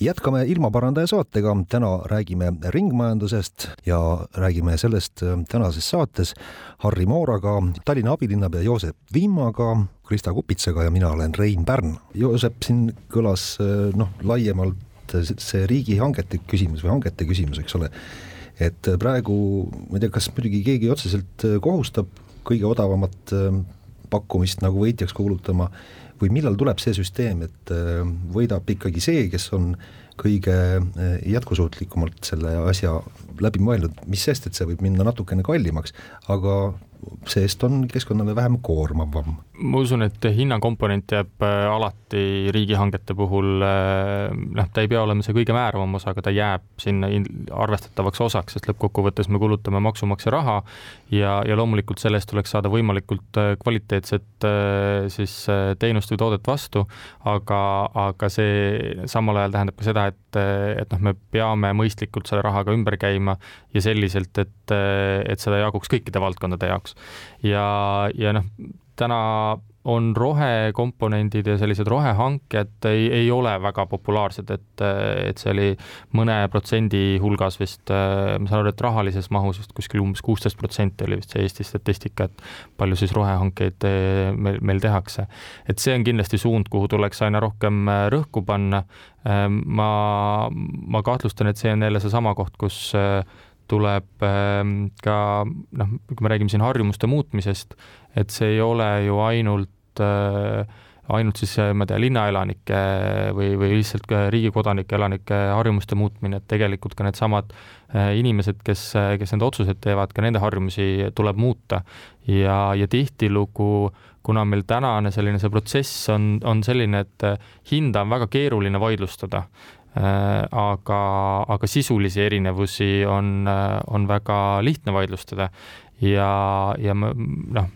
Jätkame ilmaparandaja saatega, täna räägime ringmajandusest ja räägime sellest äh, tänases saates Harri Mooraga, Tallinna abilinnapea Joosep Vimmaga, Krista Kupitsaga ja mina olen Rein Pärn. Joosep, siin kõlas äh, noh, laiemalt see riigihangete küsimus või hangete küsimus, eks ole et praegu ma ei tea, kas muidugi keegi otseselt äh, kohustab kõige odavamat äh, pakkumist nagu võitjaks kuulutama või millal tuleb see süsteem, et äh, võidab ikkagi see, kes on kõige jätkusuutlikumalt selle asja läbi mõelnud, mis sest, et see võib minna natukene kallimaks, aga see-eest on keskkonnale vähem koormavam. Ma usun, et hinnakomponent jääb äh, alati riigihangete puhul, äh, noh, ta ei pea olema see kõige määravam osa, aga ta jääb sinna arvestatavaks osaks, sest lõppkokkuvõttes me kulutame maksumaksja raha ja, ja loomulikult selle eest tuleks saada võimalikult äh, kvaliteetset siis teenust või toodet vastu, aga, aga see samal ajal tähendab ka seda, et, et noh, me peame mõistlikult selle rahaga ümber käima ja selliselt, et, et seda jaguks kõikide valdkondade jaoks. Ja, ja noh, täna on rohekomponendid ja sellised rohehanked ei, ei ole väga populaarsed, et, et see oli mõne protsendi hulgas vist, ma saan aru, et rahalises mahus vist kuskil umbes kuusteist protsenti oli vist see Eesti statistika, et palju siis rohehankeid meil, meil tehakse. et see on kindlasti suund, kuhu tuleks aina rohkem rõhku panna. ma, ma kahtlustan, et see on jälle seesama koht, kus tuleb ähm, ka noh, kui me räägime siin harjumuste muutmisest, et see ei ole ju ainult äh, ainult siis ma ei tea, linnaelanike või, või lihtsalt ka riigi kodanike elanike harjumuste muutmine, et tegelikult ka needsamad äh, inimesed, kes, kes need otsused teevad, ka nende harjumusi tuleb muuta. ja, ja tihtilugu, kuna meil tänane selline see protsess on, on selline, et hinda on väga keeruline vaidlustada, Äh, aga, aga sisulisi erinevusi on, äh, on väga lihtne vaidlustada ja, ja noh,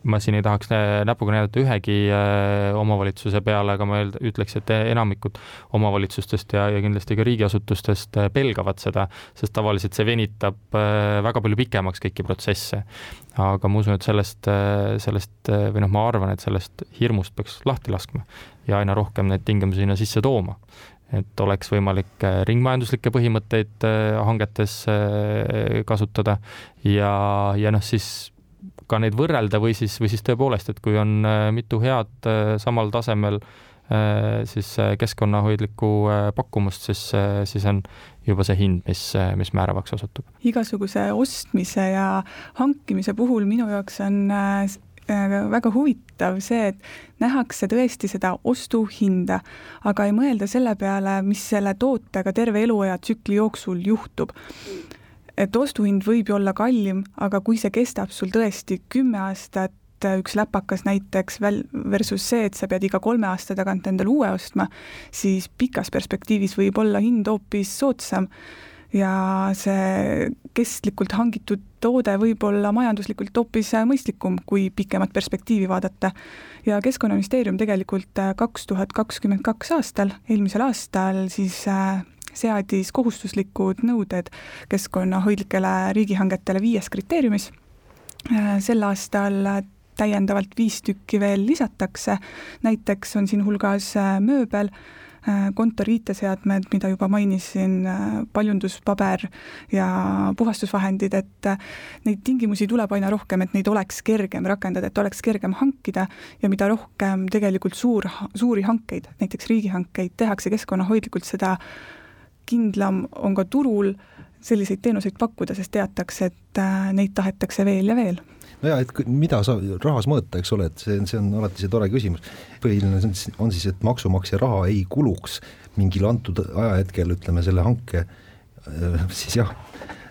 ma siin ei tahaks näpuga näidata ühegi äh, omavalitsuse peale, aga ma ütleks, et enamikud omavalitsustest ja, ja kindlasti ka riigiasutustest pelgavad seda, sest tavaliselt see venitab väga palju pikemaks kõiki protsesse. aga ma usun, et sellest, sellest või noh, ma arvan, et sellest hirmust peaks lahti laskma ja aina rohkem neid tingimusi sinna sisse tooma et oleks võimalik ringmajanduslikke põhimõtteid hangetes kasutada ja, ja noh, siis ka neid võrrelda või siis, või siis tõepoolest, et kui on mitu head samal tasemel siis keskkonnahoidlikku pakkumust, siis, siis on juba see hind, mis, mis määravaks osutub. igasuguse ostmise ja hankimise puhul minu jaoks on väga huvitav see, et nähakse tõesti seda ostuhinda, aga ei mõelda selle peale, mis selle tootega terve eluaja tsükli jooksul juhtub. et ostuhind võib ju olla kallim, aga kui see kestab sul tõesti kümme aastat, üks läpakas näiteks väl-, versus see, et sa pead iga kolme aasta tagant endale uue ostma, siis pikas perspektiivis võib olla hind hoopis soodsam ja see kestlikult hangitud toode võib olla majanduslikult hoopis mõistlikum, kui pikemat perspektiivi vaadata. ja Keskkonnaministeerium tegelikult äh, kaks tuhat kakskümmend kaks aastal, eelmisel aastal siis äh, seadis kohustuslikud nõuded keskkonnahoidlikele riigihangetele viies kriteeriumis. Äh, sel aastal täiendavalt viis tükki veel lisatakse, näiteks on siin hulgas mööbel Äh, kontori IT-seadmed, mida juba mainisin, äh, paljunduspaber ja puhastusvahendid, et äh, neid tingimusi tuleb aina rohkem, et neid oleks kergem rakendada, et oleks kergem hankida ja mida rohkem tegelikult suur, suuri hankeid, näiteks riigihankeid tehakse keskkonnahoidlikult, seda kindlam on ka turul selliseid teenuseid pakkuda, sest teatakse, et neid tahetakse veel ja veel no jaa, et mida sa rahas mõõta, eks ole, et see, see on alati see tore küsimus. põhiline on, on siis, et maksumaksja raha ei kuluks mingil antud ajahetkel, ütleme selle hanke äh, siis jah,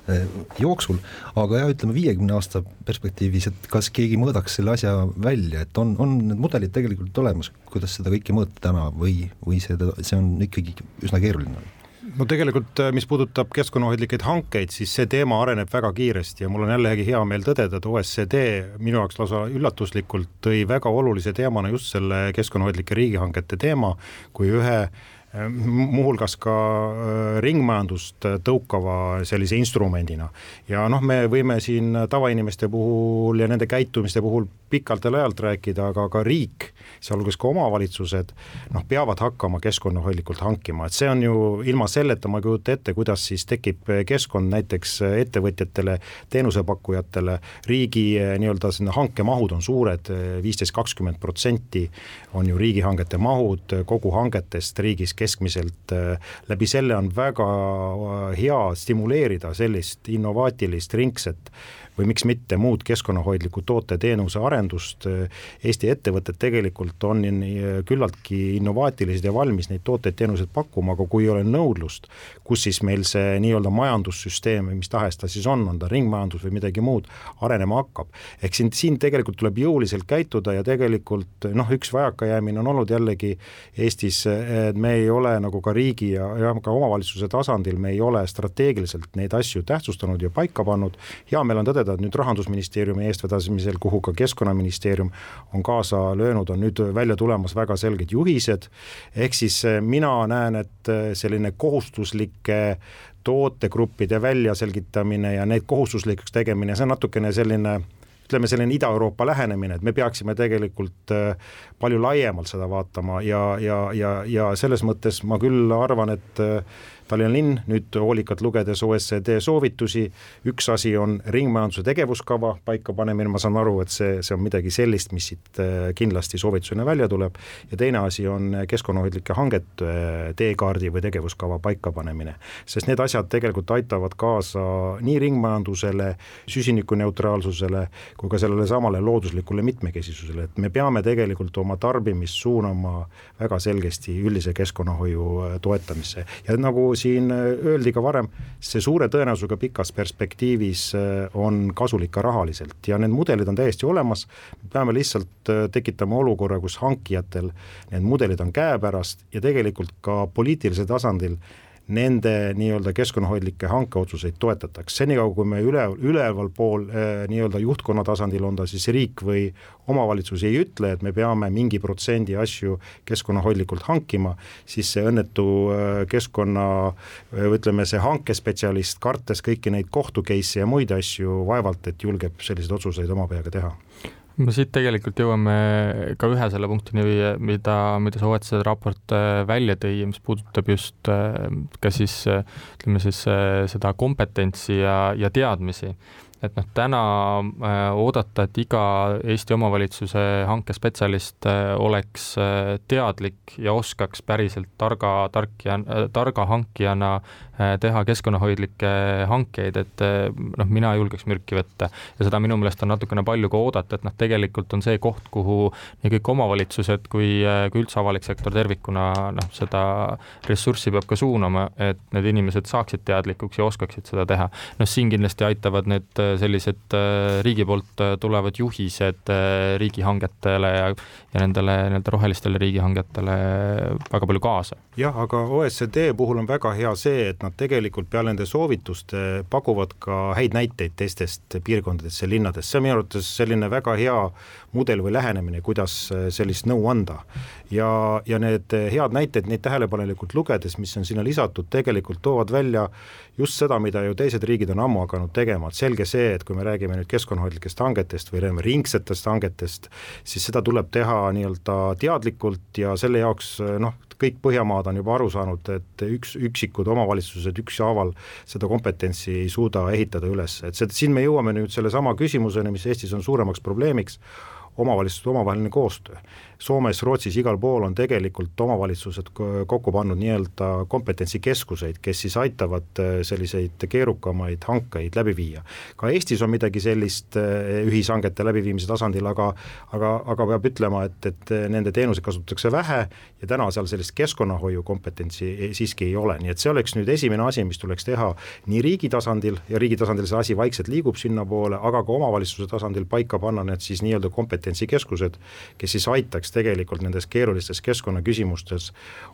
äh, jooksul, aga jah, ütleme viiekümne aasta perspektiivis, et kas keegi mõõdaks selle asja välja, et on, on need mudelid tegelikult olemas, kuidas seda kõike mõõta täna või, või see, see on ikkagi üsna keeruline no tegelikult, äh, mis puudutab keskkonnahoidlikke hankeid, siis see teema areneb väga kiiresti ja mul on jällegi hea meel tõdeda, et OSCD minu jaoks lausa üllatuslikult tõi väga olulise teemana just selle keskkonnahoidlike riigihangete teema kui ühe äh, muuhulgas ka äh, ringmajandust tõukava sellise instrumendina. ja noh, me võime siin tavainimeste puhul ja nende käitumiste puhul pikalt ja laialt rääkida, aga ka riik, sealhulgas ka omavalitsused, noh, peavad hakkama keskkonnahoidlikult hankima, et see on ju ilma selleta, ma ei kujuta ette, kuidas siis tekib keskkond näiteks ettevõtjatele, teenusepakkujatele, riigi eh, nii-öelda sinna hankemahud on suured, viisteist, kakskümmend protsenti on ju riigihangete mahud kogu hangetest riigis keskmiselt, läbi selle on väga hea stimuleerida sellist innovaatilist ringset või miks mitte muud keskkonnahoidlikku toote-teenuse arendust, Eesti ettevõtted tegelikult on küllaltki innovaatilised ja valmis neid tooteid-teenuseid pakkuma, aga kui ei ole nõudlust, kus siis meil see nii-öelda majandussüsteem või mis tahes ta siis on, on ta ringmajandus või midagi muud, arenema hakkab. ehk siin, siin tegelikult tuleb jõuliselt käituda ja tegelikult noh, üks vajakajäämine on olnud jällegi Eestis, et me ei ole nagu ka riigi ja, ja ka omavalitsuse tasandil, me ei ole strateegiliselt neid asju tähtsustanud ja paika pannud, hea meel on tõdeda, seda, nüüd Rahandusministeeriumi eestvedamisel, kuhu ka Keskkonnaministeerium on kaasa löönud, on nüüd välja tulemas väga selged juhised, ehk siis eh, mina näen, et eh, selline kohustuslike tootegruppide väljaselgitamine ja need kohustuslikuks tegemine, see on natukene selline ütleme, selline Ida-Euroopa lähenemine, et me peaksime tegelikult eh, palju laiemalt seda vaatama ja, ja, ja, ja selles mõttes ma küll arvan, et Tallinna linn nüüd hoolikalt lugedes OECD soovitusi, üks asi on ringmajanduse tegevuskava paikapanemine, ma saan aru, et see, see on midagi sellist, mis siit äh, kindlasti soovitusena välja tuleb, ja teine asi on keskkonnahoidlike hangete äh, teekaardi või tegevuskava paikapanemine. sest need asjad tegelikult aitavad kaasa nii ringmajandusele, süsinikuneutraalsusele kui ka sellele samale looduslikule mitmekesisusele, et me peame tegelikult oma tarbimist suunama väga selgesti üldise keskkonnahoiu äh, toetamisse. Ja nagu siin äh, öeldi ka varem, see suure tõenäosusega pikas perspektiivis äh, on kasulik ka rahaliselt ja need mudelid on täiesti olemas, peame lihtsalt äh, tekitama olukorra, kus hankijatel need mudelid on käepärast ja tegelikult ka poliitilisel tasandil nende nii-öelda keskkonnahoidlikke hankeotsuseid toetatakse, senikaua kui me üle, üleval pool eh, nii-öelda juhtkonna tasandil, on ta siis riik või omavalitsus, ei ütle, et me peame mingi protsendi asju keskkonnahoidlikult hankima, siis see õnnetu eh, keskkonna eh, ütleme, see hankespetsialist, kartes kõiki neid kohtu case'e ja muid asju, vaevalt et julgeb selliseid otsuseid oma peaga teha no siit tegelikult jõuame ka ühe selle punktini, mida, mida see OECD raport äh, välja tõi, mis puudutab just äh, ka siis ütleme siis seda kompetentsi ja, ja teadmisi et noh, täna äh, oodata, et iga Eesti omavalitsuse hankespetsialist äh, oleks äh, teadlik ja oskaks päriselt targa, tark ja äh, targa hankijana teha keskkonnahoidlikke hankeid, et noh, mina julgeks mürki võtta ja seda minu meelest on natukene palju ka oodata, et noh, tegelikult on see koht, kuhu nii kõik omavalitsused kui, kui üldse avalik sektor tervikuna noh, seda ressurssi peab ka suunama, et need inimesed saaksid teadlikuks ja oskaksid seda teha. noh, siin kindlasti aitavad need sellised äh, riigi poolt äh, tulevad juhised äh, riigihangetele ja, ja nendele nii-öelda rohelistele riigihangetele väga palju kaasa. jah, aga OECD puhul on väga hea see, et nad tegelikult peale nende soovituste pakuvad ka häid näiteid teistest piirkondadest ja linnadest, see on minu arvates selline väga hea mudel või lähenemine, kuidas sellist nõu anda. ja, ja need head näited, neid tähelepanelikult lugedes, mis on sinna lisatud, tegelikult toovad välja just seda, mida ju teised riigid on ammu hakanud tegema, et selge see, et kui me räägime nüüd keskkonnahoidlikest hangetest või ringsetest hangetest, siis seda tuleb teha nii-öelda teadlikult ja selle jaoks noh, kõik Põhjamaad on juba aru saanud, et üks, üksikud omavalitsused ükshaaval seda kompetentsi ei suuda ehitada üles, et see, siin me jõuame nüüd sellesama küsimuseni, mis Eestis on suuremaks probleemiks, omavalitsuste omavaheline koostöö Soomes, Rootsis, igal pool on tegelikult omavalitsused kokku pannud nii-öelda kompetentsikeskuseid, kes siis aitavad äh, selliseid keerukamaid hankeid läbi viia. ka Eestis on midagi sellist äh, ühishangete läbiviimise tasandil, aga aga, aga peab ütlema, et, et nende teenuseid kasutatakse vähe ja täna seal sellist keskkonnahoiu kompetentsi siiski ei ole, nii et see oleks nüüd esimene asi, mis tuleks teha nii riigi tasandil ja riigi tasandil see asi vaikselt liigub sinnapoole, aga ka omavalitsuse tasandil paika panna need siis nii-öelda kompetentsikeskused, kes siis aitaks aitaks tegelikult nendes keerulistes keskkonnaküsimustes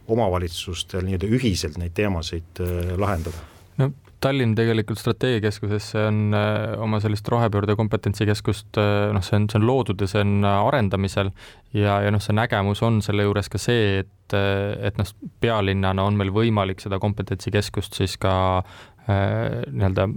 omavalitsustel nii-öelda ühiselt neid teemasid äh, lahendada? no Tallinn tegelikult strateegiakeskusesse on äh, oma sellist rohepöörde kompetentsikeskust äh,, noh, see on, see on loodud ja see on arendamisel ja, ja noh, see nägemus on selle juures ka see, et, et noh, pealinnana on meil võimalik seda kompetentsikeskust siis ka äh, nii-öelda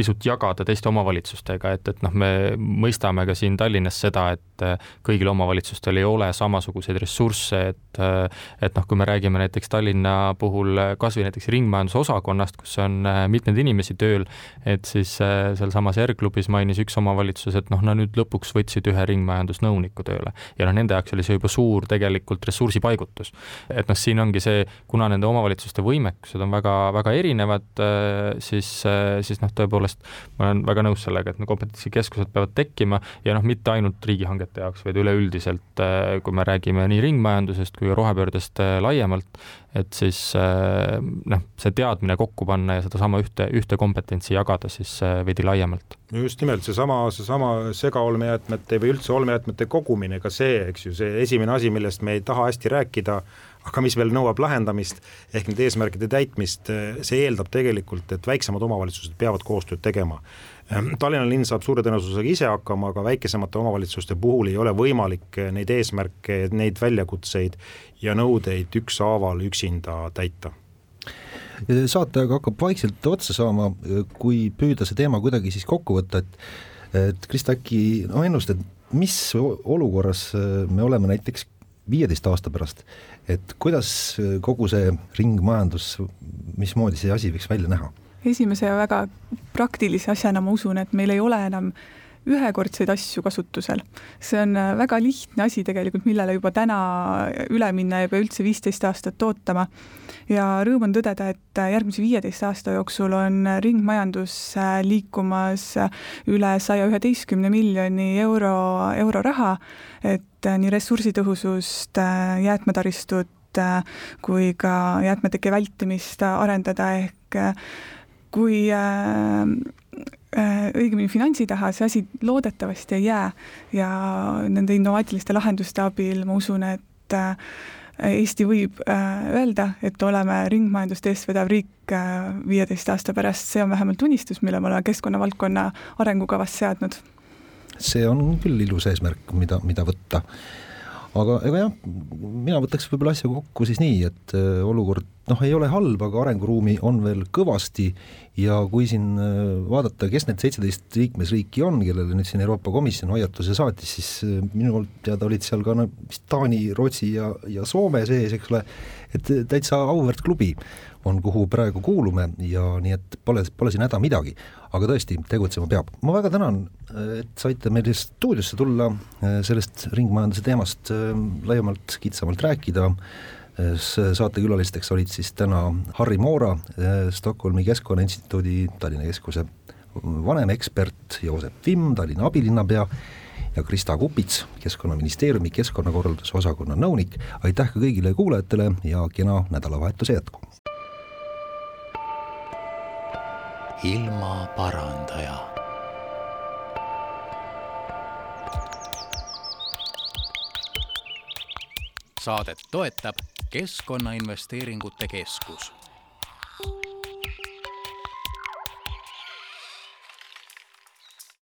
pisut jagada teiste omavalitsustega, et, et noh, me mõistame ka siin Tallinnas seda, et äh, kõigil omavalitsustel ei ole samasuguseid ressursse, et äh, et noh, kui me räägime näiteks Tallinna puhul kas või näiteks ringmajandusosakonnast, kus on äh, mitmeid inimesi tööl, et siis sealsamas R-klubis mainis üks omavalitsus, et noh, no nüüd lõpuks võtsid ühe ringmajandusnõuniku tööle. ja noh, nende jaoks oli see juba suur tegelikult ressursipaigutus. et noh, siin ongi see, kuna nende omavalitsuste võimekused on väga, väga erinevad, siis, siis noh, tõepoolest tõepoolest ma olen väga nõus sellega, et need kompetentsikeskused peavad tekkima ja noh, mitte ainult riigihangete jaoks, vaid üleüldiselt, äh, kui me räägime nii ringmajandusest kui rohepöördest äh, laiemalt, et siis äh, noh, see teadmine kokku panna ja sedasama ühte, ühte kompetentsi jagada siis veidi laiemalt. just nimelt seesama, seesama segaolmejäätmete või üldse olmejäätmete kogumine, ka see, eks ju, see esimene asi, millest me ei taha hästi rääkida, aga mis veel nõuab lahendamist, ehk nende eesmärkide täitmist, see eeldab tegelikult, et väiksemad omavalitsused peavad koostööd tegema. Ehm, Tallinna linn saab suure tõenäosusega ise hakkama, aga väikesemate omavalitsuste puhul ei ole võimalik neid eesmärke, neid väljakutseid ja nõudeid ükshaaval üksinda täita saate aga hakkab vaikselt otsa saama, kui püüda see teema kuidagi siis kokku võtta, et et Krista, äkki no ennustad, mis olukorras me oleme näiteks viieteist aasta pärast, et kuidas kogu see ringmajandus, mismoodi see asi võiks välja näha? Esimese ja väga praktilise asjana ma usun, et meil ei ole enam ühekordseid asju kasutusel. see on väga lihtne asi tegelikult, millele juba täna üle minna ei pea üldse viisteist aastat ootama. ja rõõm on tõdeda, et järgmise viieteist aasta jooksul on ringmajandus liikumas üle saja üheteistkümne miljoni euro, euro raha, et äh, nii ressursitõhusust, äh, jäätmetaristut äh, kui ka jäätmeteke vältimist arendada, ehk kui õigemini finantsi taha see asi loodetavasti ei jää ja nende innovaatiliste lahenduste abil ma usun, et Eesti võib öelda, et oleme ringmajandust eestvedav riik viieteist aasta pärast, see on vähemalt unistus, mille me oleme keskkonnavaldkonna arengukavas seadnud see on küll ilus eesmärk, mida, mida võtta. aga ega jah, mina võtaks võib-olla asja kokku siis nii, et äh, olukord noh, ei ole halb, aga arenguruumi on veel kõvasti ja kui siin vaadata, kes need seitseteist liikmesriiki on, kellele nüüd siin Euroopa Komisjon hoiatuse saatis, siis minu teada olid seal ka no vist Taani, Rootsi ja, ja Soome sees, eks ole, et täitsa auväärt klubi on, kuhu praegu kuulume ja nii et pole, pole siin häda midagi. aga tõesti, tegutsema peab. ma väga tänan, et saite meil stuudiosse tulla sellest ringmajanduse teemast laiemalt, kitsamalt rääkida saatekülalisteks olid siis täna Harri Moora, Stockholmi Keskkonnainstituudi Tallinna Keskuse vanemekspert, Joosep Vimm, Tallinna abilinnapea ja Krista Kupits, Keskkonnaministeeriumi keskkonnakorralduse osakonna nõunik. aitäh ka kõigile kuulajatele ja kena nädalavahetuse jätku! ilmaparandaja. saadet toetab Keskkonnainvesteeringute Keskus